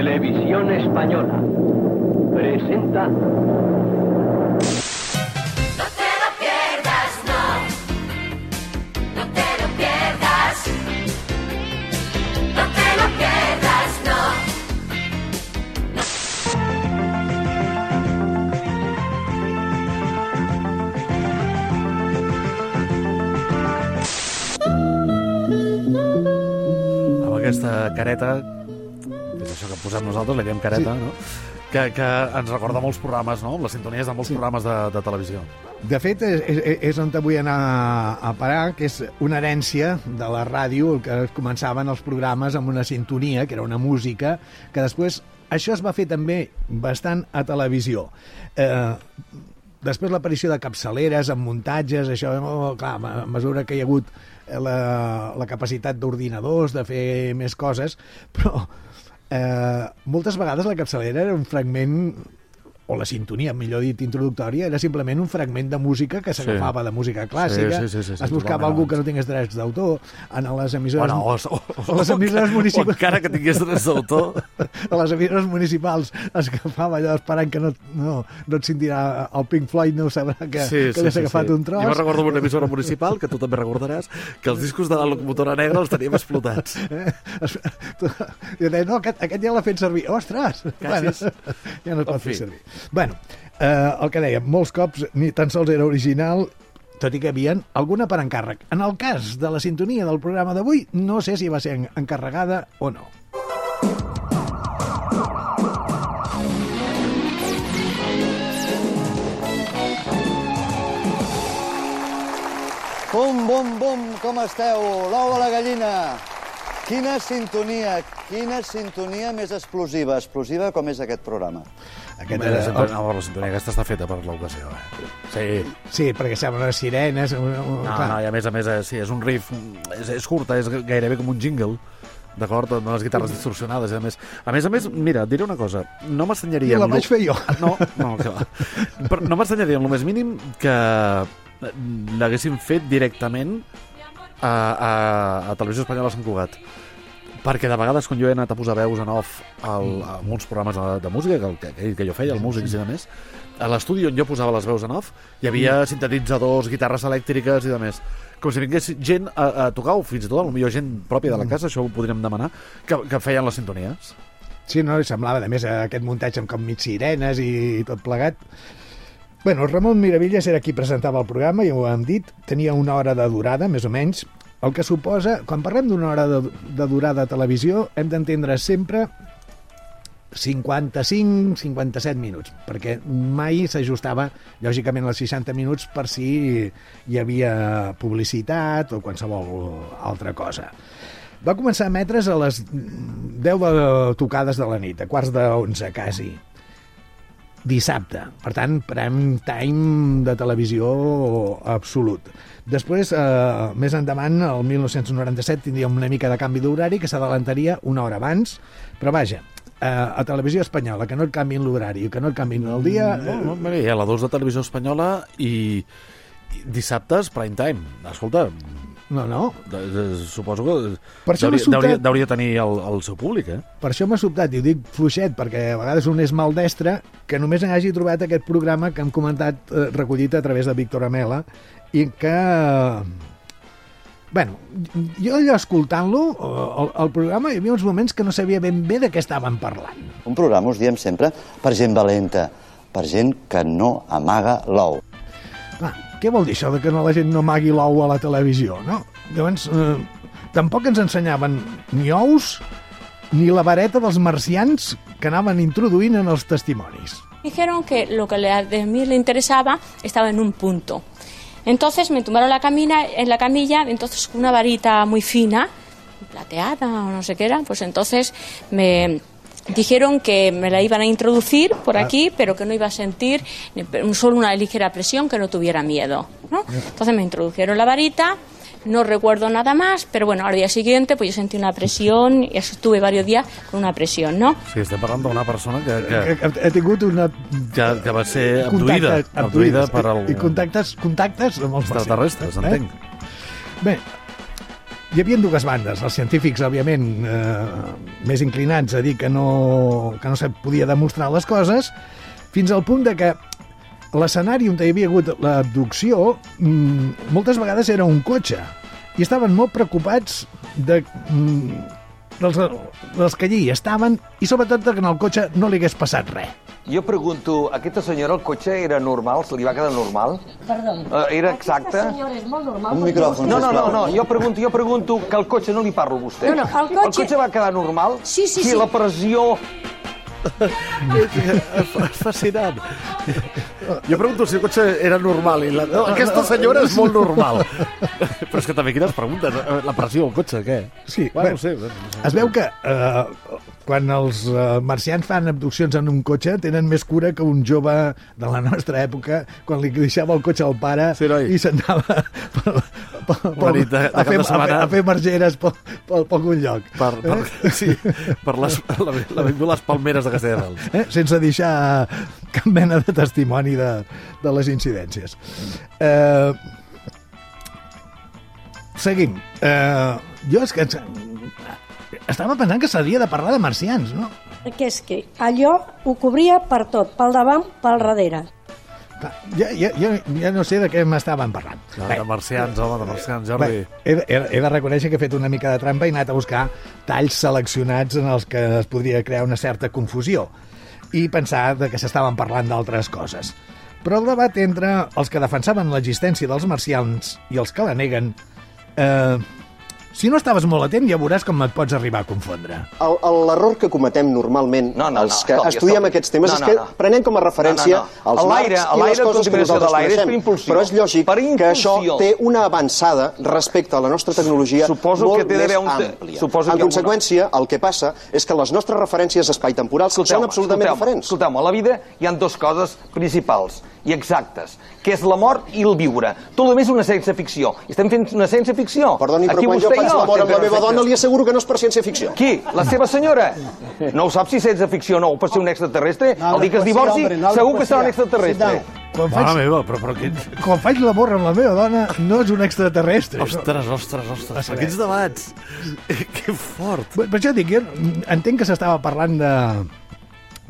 Televisión Española presenta No te lo pierdas, no. No te lo pierdas. No te lo pierdas, no. amb aquesta careta, posem nosaltres, li diem careta, sí. no? Que, que ens recorda molts programes, no? Les sintonies de molts sí. programes de, de televisió. De fet, és, és, és on vull anar a parar, que és una herència de la ràdio, el que començaven els programes amb una sintonia, que era una música, que després això es va fer també bastant a televisió. Eh, després l'aparició de capçaleres amb muntatges, això, oh, clar, a mesura que hi ha hagut la, la capacitat d'ordinadors, de fer més coses, però eh, moltes vegades la capçalera era un fragment o la sintonia, millor dit, introductòria, era simplement un fragment de música que s'agafava de música clàssica, Sí, sí, sí, sí, sí, es buscava algú que no tingués drets d'autor, en les emissores... Bueno, o, o, o les emissores o municipals... encara que tingués drets d'autor. a les emissores municipals es agafava allò esperant que no, no, no et sentirà el Pink Floyd, no sabrà que, que li has agafat un tros. Jo me'n recordo d'una emissora municipal, que tu també recordaràs, que els discos de la locomotora negra els teníem explotats. Eh? Jo deia, no, aquest, aquest ja l'ha fet servir. Ostres! Casis. ja no es En pot fi. fer servir. Bueno, eh, el que dèiem, molts cops ni tan sols era original, tot i que havia alguna per encàrrec. En el cas de la sintonia del programa d'avui, no sé si va ser en- encarregada o no. Bum, bum, bum, com esteu? L'ou a la gallina. Quina sintonia, quina sintonia més explosiva, explosiva com és aquest programa. Aquest era, sempre, no, la sintonia aquesta està feta per l'ocasió. Eh? Sí. Sí, perquè semblen unes sirenes... Un, un, No, clar. no, i a més a més, eh, sí, és un riff, és, és curta, és gairebé com un jingle, d'acord, amb les guitarres distorsionades, i a més. A més a més, mira, et diré una cosa, no m'estranyaria... Jo la en vaig fer jo. No, no, que va. Però no m'estranyaria en el més mínim que l'haguessin fet directament a, a, a Televisió Espanyola a Sant Cugat. Perquè de vegades, quan jo he anat a posar veus en off al, a uns programes de, de música que, que, que, jo feia, el Músics i de més, a l'estudi on jo posava les veus en off hi havia sintetitzadors, guitarres elèctriques i de més. Com si vingués gent a, a tocar, o fins i tot, potser gent pròpia de la casa, això ho podríem demanar, que, que feien les sintonies. Sí, no, semblava, a més, aquest muntatge amb com mig sirenes i tot plegat. Bueno, Ramon Miravilles era qui presentava el programa, ja ho hem dit, tenia una hora de durada, més o menys, el que suposa, quan parlem d'una hora de, de durada a televisió, hem d'entendre sempre 55-57 minuts, perquè mai s'ajustava, lògicament, als 60 minuts per si hi havia publicitat o qualsevol altra cosa. Va començar a emetre's a les 10 de tocades de la nit, a quarts de 11 quasi. Dissabte. Per tant, prime time de televisió absolut. Després, eh, més endavant, el 1997, tindríem una mica de canvi d'horari que s'adelantaria una hora abans, però vaja, eh, a televisió espanyola, que no et canvin l'horari, que no et canvin el dia... No, no, mira, hi ha la 2 de Televisió Espanyola i, i dissabtes prime time. Escolta, No, no, de, de, suposo que Per això hauria, sobtat- hauria, hauria tenir el, el seu públic, eh? Per això m'ha sobtat, i ho dic fluixet, perquè a vegades un és maldestre, que només hagi trobat aquest programa que hem comentat eh, recollit a través de Víctor Amela, i que... Bueno, jo allò escoltant-lo, eh, el, el programa, hi havia uns moments que no sabia ben bé de què estaven parlant. Un programa, us diem sempre, per gent valenta, per gent que no amaga l'ou. Clar, què vol dir això de que no la gent no amagui l'ou a la televisió, no? Llavors, eh, tampoc ens ensenyaven ni ous ni la vareta dels marcians que anaven introduint en els testimonis. Dijeron que lo que a mí le interesaba estaba en un punto. Entonces me tumbaron la camina, en la camilla, entonces con una varita muy fina, plateada o no sé qué era, pues entonces me dijeron que me la iban a introducir por aquí, pero que no iba a sentir ni- solo una ligera presión, que no tuviera miedo. ¿no? Entonces me introdujeron la varita, no recuerdo nada más, pero bueno, al día siguiente pues yo sentí una presión y estuve varios días con una presión, ¿no? Sí, estem parlant d'una persona que, Que, que, que ha tingut una que, que va ser abduïda, abduïda per el, i contactes, contactes amb els extraterrestres, marcians, entenc. Bé, hi havia dues bandes, els científics, òbviament, eh, més inclinats a dir que no, que no se podia demostrar les coses, fins al punt de que l'escenari on hi havia hagut l'abducció mm, moltes vegades era un cotxe i estaven molt preocupats de, mm, dels, dels que allí estaven i sobretot que en el cotxe no li hagués passat res. Jo pregunto, aquesta senyora, el cotxe era normal? Se li va quedar normal? Perdó. Eh, era exacte? Aquesta senyora és molt normal. Un micròfon, No, no, no, no, jo pregunto, jo pregunto que el cotxe no li parlo a vostè. No, no, el cotxe- El cotxe va quedar normal? Sí, sí, sí. sí. la pressió... És fascinant. Jo pregunto si el cotxe era normal i la... no, aquesta senyora és molt normal. Però és que també quines preguntes. Eh, La pressió del cotxe, què? Sí, bueno, bé, no sé. no sé. Es veu que eh, quan els eh, marcians fan abduccions en un cotxe tenen més cura que un jove de la nostra època quan li deixava el cotxe al pare Sí, noi. i s'anava a, fer, a, fer, a fer margeres pel, pel, pel algun lloc. Per, per, sí, per les, la, la, les palmeres de Castelldefels. eh? sense deixar cap mena de testimoni de, de les incidències. Eh, seguim. Eh, jo és que estava pensant que s'havia de parlar de marcians, no? Que és que allò ho cobria per tot, pel davant, pel darrere. Ja, ja, ja, ja no sé de què m'estaven parlant. No, Bé, de marcians, home, de marcians, Bé, Jordi. he, de- he, de- he de reconèixer que he fet una mica de trampa i he anat a buscar talls seleccionats en els que es podria crear una certa confusió i pensar de que s'estaven parlant d'altres coses. Però el debat entre els que defensaven l'existència dels marcians i els que la neguen... Eh, si no estaves molt atent ja veuràs com et pots arribar a confondre. L'error que cometem normalment, No, no, no, els que escolti, estudiem escolti. aquests temes, No, és no, que no. prenem com a referència No, no, no. els L'aire- marcs i les coses que nosaltres l'aire és per coneixem. impulsió. Però és lògic Per que això té una avançada respecte a la nostra tecnologia Suposo molt que té més un àmplia. suposo que en ha una- conseqüència, el que passa és que les nostres referències espai-temporals són absolutament escolteu-me, diferents. Escolteu-me, a la vida hi han dues coses principals i exactes, que és la mort i el viure. Tot el més és una ciència-ficció. I estem fent una ciència-ficció. Perdoni, però Aquí quan jo faig l'amor amb la meva dona li asseguro que no és per ciència-ficció. Qui? La seva senyora? No ho sap si és ciència-ficció o no, o per ser un extraterrestre? No, el dia que es sí, divorci, hombre, no, segur que serà sí. un extraterrestre. Quan Mare faig, meva, però, però quins... quan faig l'amor amb la meva dona no és un extraterrestre. Ostres, ostres, ostres, però quins debats. que fort. Per per això dic, jo entenc que s'estava parlant de,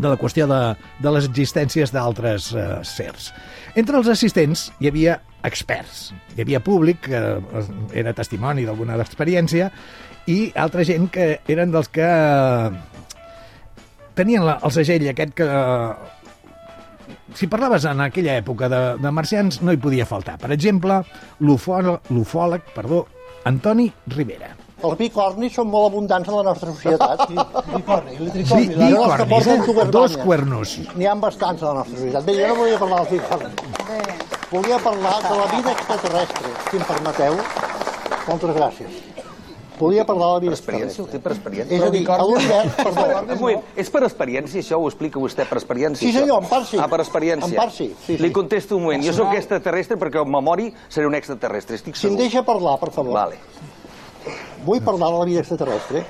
de la qüestió de, de les existències d'altres eh, sers. Entre els assistents hi havia experts, hi havia públic que eh, era testimoni d'alguna experiència i altra gent que eren dels que eh, tenien la, el segell aquest que si parlaves en aquella època de, de marcians no hi podia faltar. Per exemple, l'ufòleg, perdó, Antoni Rivera. Els bicornis són molt abundants a la nostra societat. Bicorni, que bicornis, eh? Dos cuernos. N'hi ha bastants a la nostra societat. Bé, jo no volia parlar dels bicornis. Volia parlar de la vida extraterrestre, si em permeteu. Moltes gràcies. Volia parlar de la vida Experiència, ho té per experiència. És a dir, a l'univers, perdó, Un moment, és per experiència, això ho explica vostè per experiència? Sí, senyor, en part sí. Ah, per experiència. En part sí, sí, sí. Li contesto un moment, jo sóc extraterrestre perquè en memori seré un extraterrestre, estic si em segur. deixa parlar, per favor. Vale. Vull parlar de la vida extraterrestre.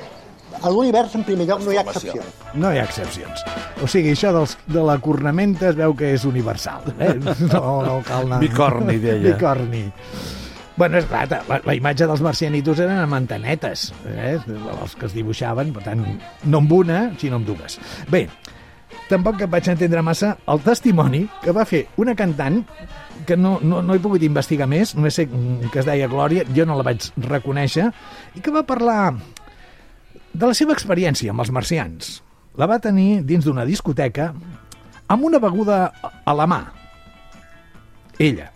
A l'univers, en primer lloc, no hi ha excepcions. No hi ha excepcions. O sigui, això dels, de la cornamenta es veu que és universal. Eh? No, no cal anar... Bicorni, deia. Bicorni. Bueno, és clar, la, la imatge dels marcianitos eren amb antenetes, eh? els que es dibuixaven, per tant, no amb una, sinó amb dues. Bé, tampoc vaig entendre massa el testimoni que va fer una cantant que no, no, no he pogut investigar més, només sé que es deia Glòria, jo no la vaig reconèixer, i que va parlar de la seva experiència amb els marcians. La va tenir dins d'una discoteca amb una beguda a la mà. Ella.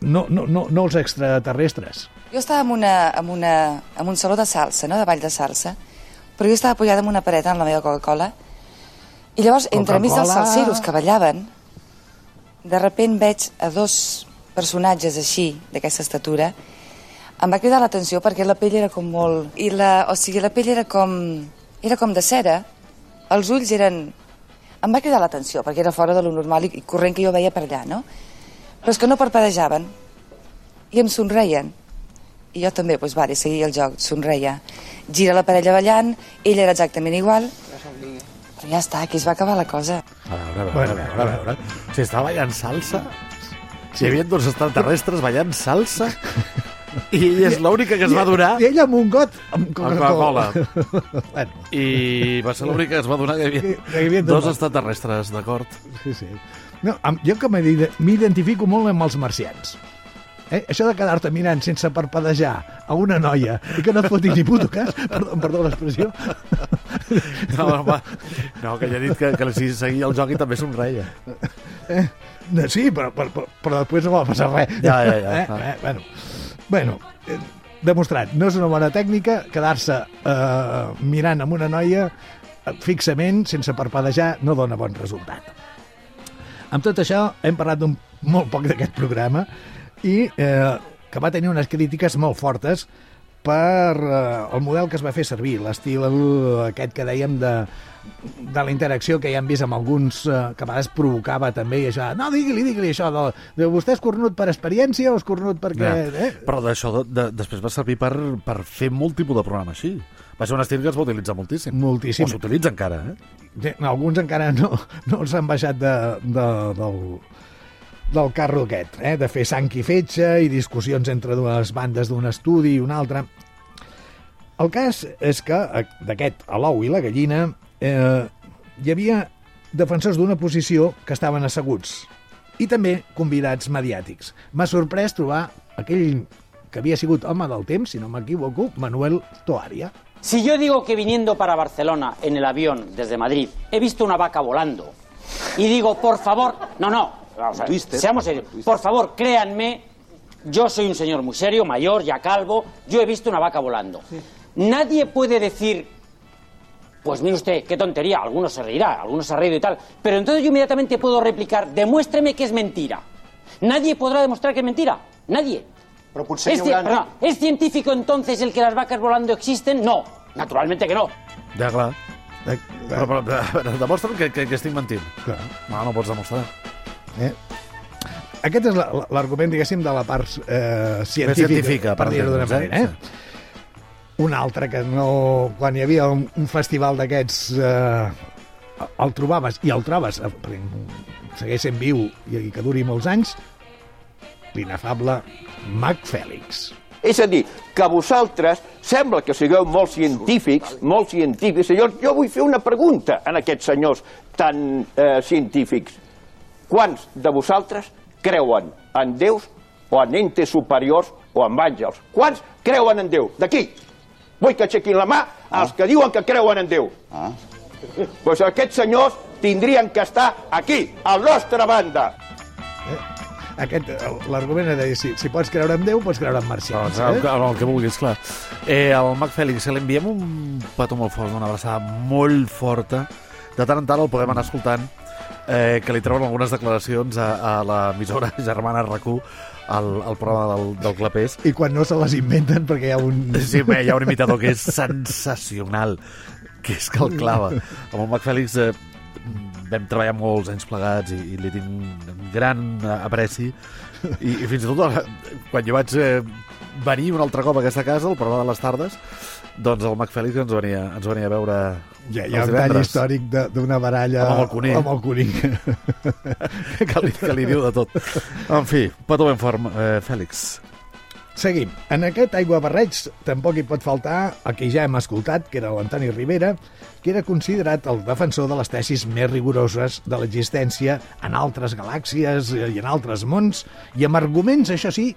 No, no, no, no els extraterrestres. Jo estava en, una, en, una, en un saló de salsa, no? de ball de salsa, però jo estava apoyada en una paret amb la meva Coca-Cola i llavors, entre mig dels salseros que ballaven, de repent veig a dos personatges així, d'aquesta estatura, em va cridar l'atenció perquè la pell era com molt... I la, o sigui, la pell era com, era com de cera, els ulls eren... Em va cridar l'atenció perquè era fora de lo normal i, corrent que jo veia per allà, no? Però és que no parpadejaven i em somreien. I jo també, doncs, vale, seguia el joc, somreia. Gira la parella ballant, ell era exactament igual, però ja està, aquí es va acabar la cosa. A veure, a veure, a veure, a veure. Si estava ballant salsa... Si hi havia dos extraterrestres ballant salsa... I és l'única que es va donar... I ella amb un got amb Coca-Cola. Coca-Cola. bueno, I va ser l'única que es va donar que hi havia, Que hi havia dos extraterrestres, d'acord? sí, sí. No, jo que m'ide- m'identifico molt amb els marcians. Eh? Això de quedar-te mirant sense parpadejar a una noia i que no et foti ni puto cas, perdó, perdó l'expressió, No, no, va. no que ja he dit que, que si seguia el joc i també somreia. Eh? No, sí, però, però, però, després no va passar res. Ja, ja, ja, Eh? clar. Eh? Bueno, bueno eh, demostrat, no és una bona tècnica quedar-se eh, mirant amb una noia eh, fixament, sense parpadejar, no dona bon resultat. Amb tot això, hem parlat d'un molt poc d'aquest programa i eh, que va tenir unes crítiques molt fortes per eh, el model que es va fer servir, l'estil aquest que dèiem de, de la interacció que ja hem vist amb alguns eh, que a vegades provocava també i això, no, digui-li, digui-li això de, de vostè és cornut per experiència o és cornut perquè... Ja. Eh? Però d'això de, de, després va servir per, per fer molt tipus de programa així. Va ser un estil que es va utilitzar moltíssim. Moltíssim. O s'utilitza encara, eh? Alguns encara no, no s'han baixat de, de, del, del carro aquest, eh? de fer sang i fetge i discussions entre dues bandes d'un estudi i un altre. El cas és que eh, d'aquest a l'ou i la gallina eh, hi havia defensors d'una posició que estaven asseguts i també convidats mediàtics. M'ha sorprès trobar aquell que havia sigut home del temps, si no m'equivoco, Manuel Toaria. Si yo digo que viniendo para Barcelona en el avión desde Madrid he visto una vaca volando y digo, por favor, no, no, vamos a ver, Twister. seamos serios, por favor, créanme, yo soy un señor muy serio, mayor, ya calvo, yo he visto una vaca volando. Nadie puede decir, pues mire usted, qué tontería, algunos se reirá, algunos se ha reído y tal, pero entonces yo inmediatamente puedo replicar, demuéstreme que es mentira. Nadie podrá demostrar que es mentira, nadie. Potser ¿Es, perdona, ¿Es científico entonces el que las vacas volando existen? No, naturalmente que no. Ja, clar. Eh, Però, però, però, però demostra'm que, que, que estic mentint. Clar. No, no pots demostrar. Eh? Aquest és la- la- l'argument, diguéssim, de la part eh, científica, científica, per per dir-ho d'una manera. eh? Un altre que no... Quan hi havia un, un festival d'aquests eh, el trobaves i el trobes, eh, segueix sent viu i, i que duri molts anys, l'inefable Mac Fèlix. És a dir, que vosaltres sembla que sigueu molt científics, molt científics, i jo, jo vull fer una pregunta a aquests senyors tan eh, científics. Quants de vosaltres creuen en déus o en entes superiors o en àngels? Quants creuen en Déu? D'aquí. Vull que aixequin la mà els que diuen que creuen en Déu. Ah. Pues aquests senyors tindrien que estar aquí, a la nostra banda. Aquest, el- l'argument és de dir, si, si pots creure en Déu, pots creure en marcians. El, Eh? el, el que vulguis, clar. Eh, el Mac Fèlix, li enviem un petó molt fort, una abraçada molt forta. De tant en tant el podem anar escoltant, eh, que li treuen algunes declaracions a, a l'emissora germana RAC1, al, al programa del, del Clapés. I quan no se les inventen perquè hi ha un... Sí, bé, hi ha un imitador que és sensacional, que és que el clava. Amb el Mac Fèlix eh, vam treballar molts anys plegats i, i li tinc un gran apreci i, i fins i tot quan jo vaig eh, venir un altre cop a aquesta casa, el programa de les tardes, doncs el Mac Fèlix ens venia, ens venia a veure ha, hi ha un tall històric de- d'una baralla Amb el Cuní. amb el Cuní. que, li, que li diu de tot. En fi, petó ben fort, eh, Fèlix. Seguim. En aquest aigua barreig tampoc hi pot faltar el que ja hem escoltat, que era l'Antoni Rivera, que era considerat el defensor de les tesis més rigoroses de l'existència en altres galàxies i en altres mons, i amb arguments, això sí,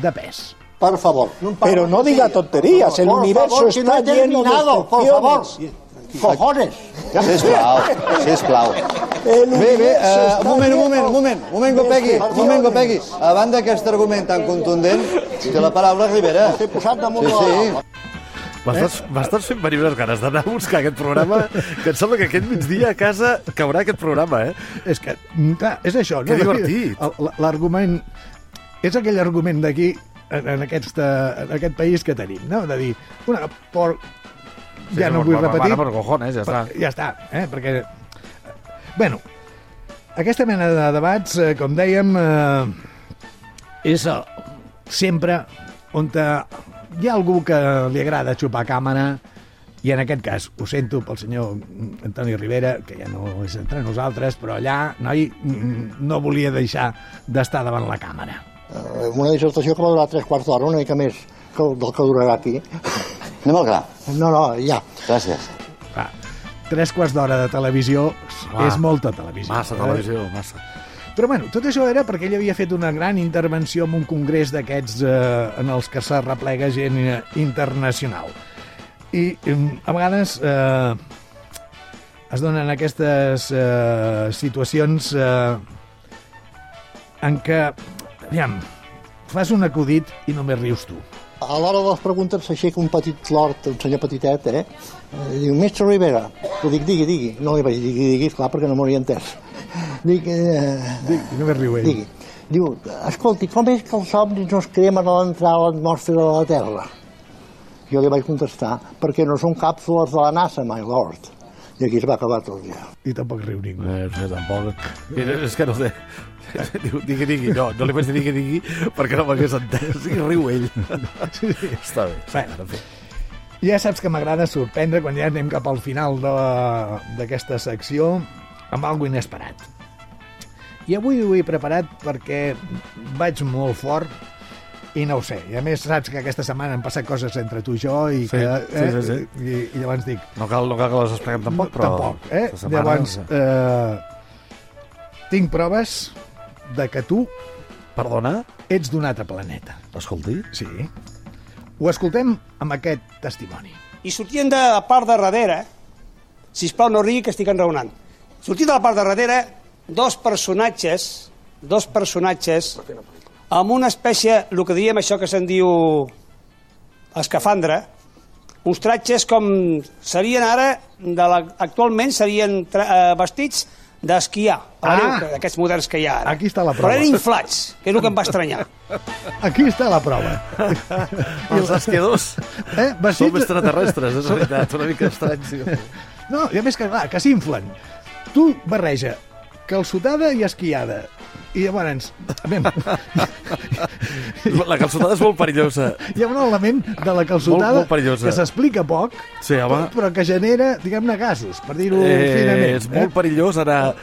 de pes. Por favor. Pero no diga tonterías, el Por universo favor, que no está he lleno de por favor. excepciones. Cojones. Sisplau, sisplau. Bé, bé, uh, está un moment, un moment, un moment, un moment, Gopegui, de un moment, Gopegui. A banda d'aquest argument tan contundent, té la paraula Rivera. Estic posant damunt Sí, sí. M'estàs m'estàs fent venir unes ganes d'anar a buscar aquest programa, que em sembla que aquest migdia a casa caurà aquest programa, eh? És que, clar, és això. Que divertit. El- L'argument... És aquell argument d'aquí, en, en, aquest, eh, en aquest país que tenim, no? De dir, una, por... Sí, ja no vull repetir. per- per cojones, ja està. Ja està, eh? Perquè... Bueno, aquesta mena de debats, eh, com dèiem, eh, és eh, sempre on hi ha algú que li agrada xupar càmera i en aquest cas, ho sento pel senyor Antoni Rivera, que ja no és entre nosaltres, però allà, noi, no volia deixar d'estar davant la càmera. Eh, Una dissertació que va durar tres quarts d'hora, una mica més que el- del que durarà aquí. Anem al gra. No, no, ja. Gràcies. Va, tres quarts d'hora de televisió Va. és molta televisió. Massa eh? televisió, massa. Però bueno, tot això era perquè ell havia fet una gran intervenció en un congrés d'aquests eh, en els que s'arreplega gent eh, internacional. I em, a vegades eh, es donen aquestes eh, situacions eh, en què, aviam, fas un acudit i només rius tu. A l'hora de les preguntes s'aixeca un petit lord, un senyor petitet, eh? eh diu, mestre Rivera. Jo dic, digui, digui. No li vaig dir, digui, digui, esclar, perquè no m'hauria entès. Dic, eh, Dic, només riu ell. digui. Diu, escolti, com és que els somnis no es cremen a l'entrada a l'atmosfera de la Terra? Jo li vaig contestar, perquè no són càpsules de la NASA, my lord. I aquí es va acabar tot ja. I tampoc riu ningú. Eh, no, tampoc. Eh, És que no sé. Diu, digui, digui. No, no li vaig dir digui, digui, perquè no m'hagués entès. I riu ell. Sí, sí. Està bé. Bueno, en fi. Ja saps que m'agrada sorprendre quan ja anem cap al final d'aquesta secció amb algo inesperat. I avui ho he preparat perquè vaig molt fort i no ho sé. I a més saps que aquesta setmana han passat coses entre tu i jo i, Sí, que, sí, sí, sí. I, i llavors dic... No cal, no cal que les expliquem tampoc, però... Tampoc, eh? setmana- Llavors, eh, tinc proves de que tu... Perdona? Ets d'un altre planeta. Escolti. Sí. Ho escoltem amb aquest testimoni. I sortien de la part de darrere, si plau no rigui que estic enraonant, sortien de la part de darrere dos personatges, dos personatges amb una espècie, el que diem això que se'n diu escafandra, uns tratges com serien ara, de la, actualment serien tra, eh, vestits d'esquiar, Ah! d'aquests moderns que hi ha ara. Aquí està la Però prova. eren inflats, que és el que em va estranyar. Aquí està la prova. Els esquiadors Eh? Vestits... són extraterrestres, és veritat, una mica estrany. Sí. No, i a més que, clar, que s'inflen. Tu barreja calçotada i esquiada. I llavors, a veure, La calçotada és molt perillosa. hi ha un element de la calçotada Molt, molt perillosa. que s'explica poc, Sí, home. però que genera, diguem-ne, gasos, per dir-ho Eh, finament. és molt perillós anar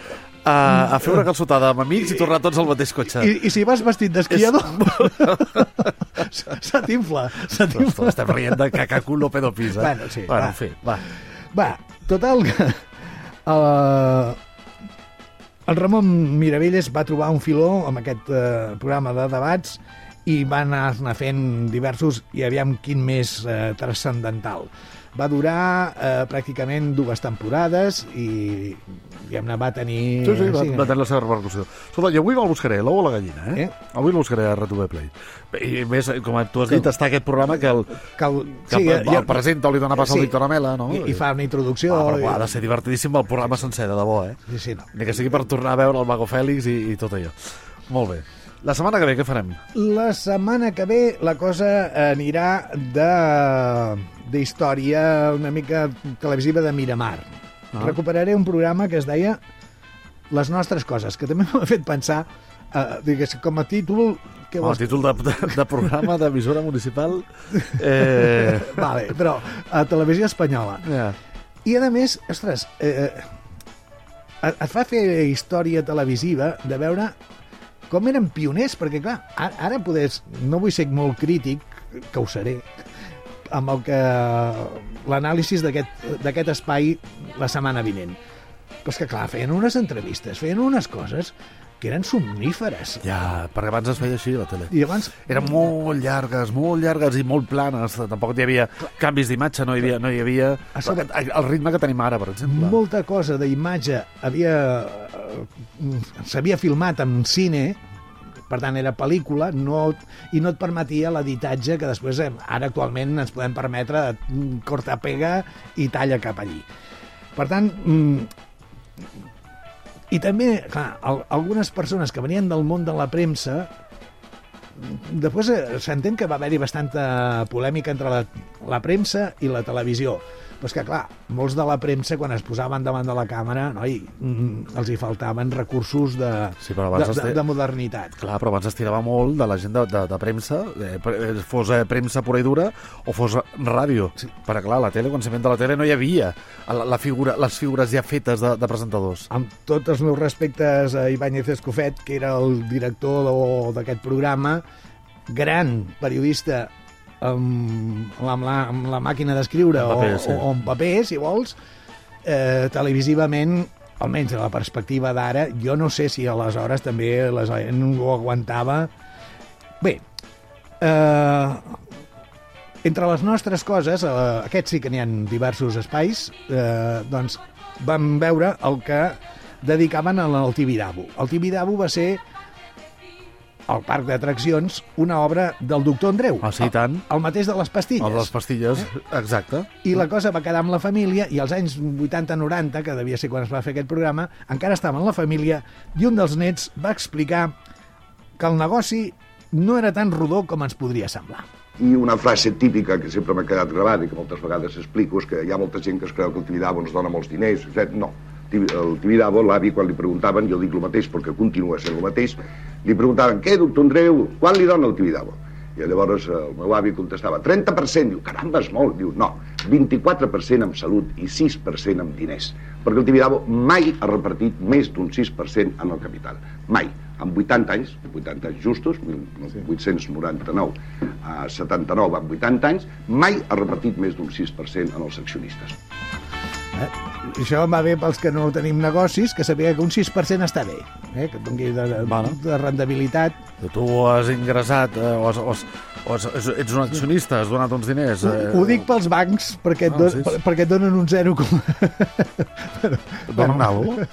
a, a fer una calçotada amb amics i tornar tots al mateix cotxe. I, I si vas vestit d'esquiador, se t'infla. Se t'infla. Estem rient de cacaculo pedopis, eh? Bueno, sí, bueno, va. en fi, va. Va, total que... Uh, el Ramon Miravelles va trobar un filó amb aquest uh, programa de debats i va anar fent diversos i aviam quin més uh, transcendental. Va durar uh, pràcticament dues temporades i diguem-ne va tenir... Sí, sí, va, va tenir la seva repercussió. Escolta, jo avui me'l buscaré, l'ou o la gallina, eh? Eh? Avui el buscaré a RTV Play. I més, com tu has dit, està aquest programa que el, que el, que el, el, el presenta li dona pas al sí. Víctor Amela, no? I, I fa una introducció. Ah, però i- ha de ser divertidíssim el programa sencer, de debò, eh? Sí, sí, no. Ni que sigui per tornar a veure el Mago Fèlix i, i tot allò. Molt bé. La setmana que ve què farem? La setmana que ve la cosa anirà de d'història una mica televisiva de Miramar. Ah. Recuperaré un programa que es deia Les nostres coses, que també m'ha fet pensar, eh, digués, com a títol... Que El títol de, de, de programa d'emissora municipal... Eh... Vale, però a televisió espanyola. Ja. I a més, ostres, eh, et et fa fer història televisiva de veure com eren pioners, perquè clar, ara, podés, no vull ser molt crític, que ho seré, amb el que l'anàlisi d'aquest espai la setmana vinent. Però és que clar, feien unes entrevistes, feien unes coses que eren somníferes. Ja, perquè abans es feia així, la tele. I abans... Eren molt llargues, molt llargues i molt planes. Tampoc hi havia canvis d'imatge, no hi havia... No hi havia sobre- el ritme que tenim ara, per exemple. molta cosa d'imatge havia eh, s'havia filmat en cine per tant era pel·lícula no, i no et permetia l'editatge que després eh, ara actualment ens podem permetre mm, corta pega i talla cap allí per tant mm, i també clar, al, algunes persones que venien del món de la premsa Després eh, s'entén que va haver-hi bastanta polèmica entre la, la premsa i la televisió. Però és que, clar, molts de la premsa, quan es posaven davant de la càmera, noi, mm, els hi faltaven recursos de, Sí, però de, de, de modernitat. Clar, però abans es tirava molt de la gent de, de, de premsa, eh, eh, fos eh, premsa pura i dura o fos ràdio. Sí. Perquè, clar, la tele, quan s'inventa la tele, no hi havia la, la figura, les figures ja fetes de, de presentadors. Amb tots els meus respectes a Ibáñez Escofet, que era el director d'aquest programa, gran periodista amb, amb, la, amb la màquina d'escriure o, sí. o, o en paper, si vols, eh, televisivament, almenys a la perspectiva d'ara, jo no sé si aleshores també la gent ho aguantava. Bé, eh, entre les nostres coses, eh, aquests sí que n'hi ha diversos espais, eh, doncs vam veure el que dedicaven al Tibidabo. El Tibidabo va ser al parc d'atraccions una obra del doctor Andreu. Ah, sí, tant. El, el mateix de les pastilles. El de les pastilles, exacte. I la cosa va quedar amb la família i als anys 80-90, que devia ser quan es va fer aquest programa, encara estava en la família i un dels nets va explicar que el negoci no era tan rodó com ens podria semblar. I una frase típica que sempre m'ha quedat gravada i que moltes vegades explico és que hi ha molta gent que es creu que el Tibidabo ens dona molts diners. etc. No. El Tibidabo, l'avi, quan li preguntaven, jo dic el mateix perquè continua sent el mateix, li preguntaven, què, doctor Andreu, quan li dona el Tibidabo? I llavors eh, el meu avi contestava, 30%, diu, caramba, és molt. Diu, no, 24% amb salut i 6% amb diners. Perquè el Tibidabo mai ha repartit més d'un 6% en el capital. Mai. En 80 anys, 80 anys justos, 1899 a 79 en 80 anys, mai ha repartit més d'un 6% en els accionistes. Eh? Això va bé pels que no tenim negocis, que sabia que un 6% està bé, eh? que doni de, de, de rendibilitat. Tu has ingressat, eh, o, has, o, has, o has, ets un accionista, has donat uns diners. Ho, Eh, ho dic pels bancs, perquè et, Ah, don, sí, sí. per- perquè et donen un 0, com... Donen alguna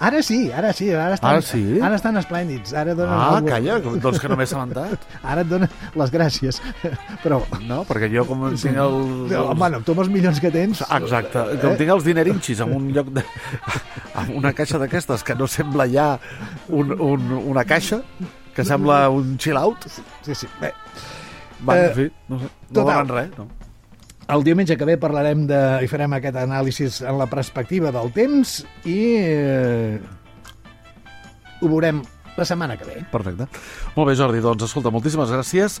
Ara sí, ara sí. Ara estan, Ara sí? Ara estan esplèndids. Ara donen Ah, alguna- calla, doncs que no m'he assabentat. Ara et donen les gràcies. Però... No, perquè jo com tinc el... No, Bueno, tu amb els milions que tens... Exacte, com tinc els dinerinxis en un lloc de... en una caixa d'aquestes que no sembla ja un, un, una caixa, que sembla un chill-out. Sí, sí. Bé. Va, Eh, en fi, no sé, no total. res, no? El diumenge que ve parlarem de, i farem aquest anàlisi en la perspectiva del temps i eh, ho veurem la setmana que ve. Perfecte. Molt bé, Jordi, doncs escolta, moltíssimes gràcies.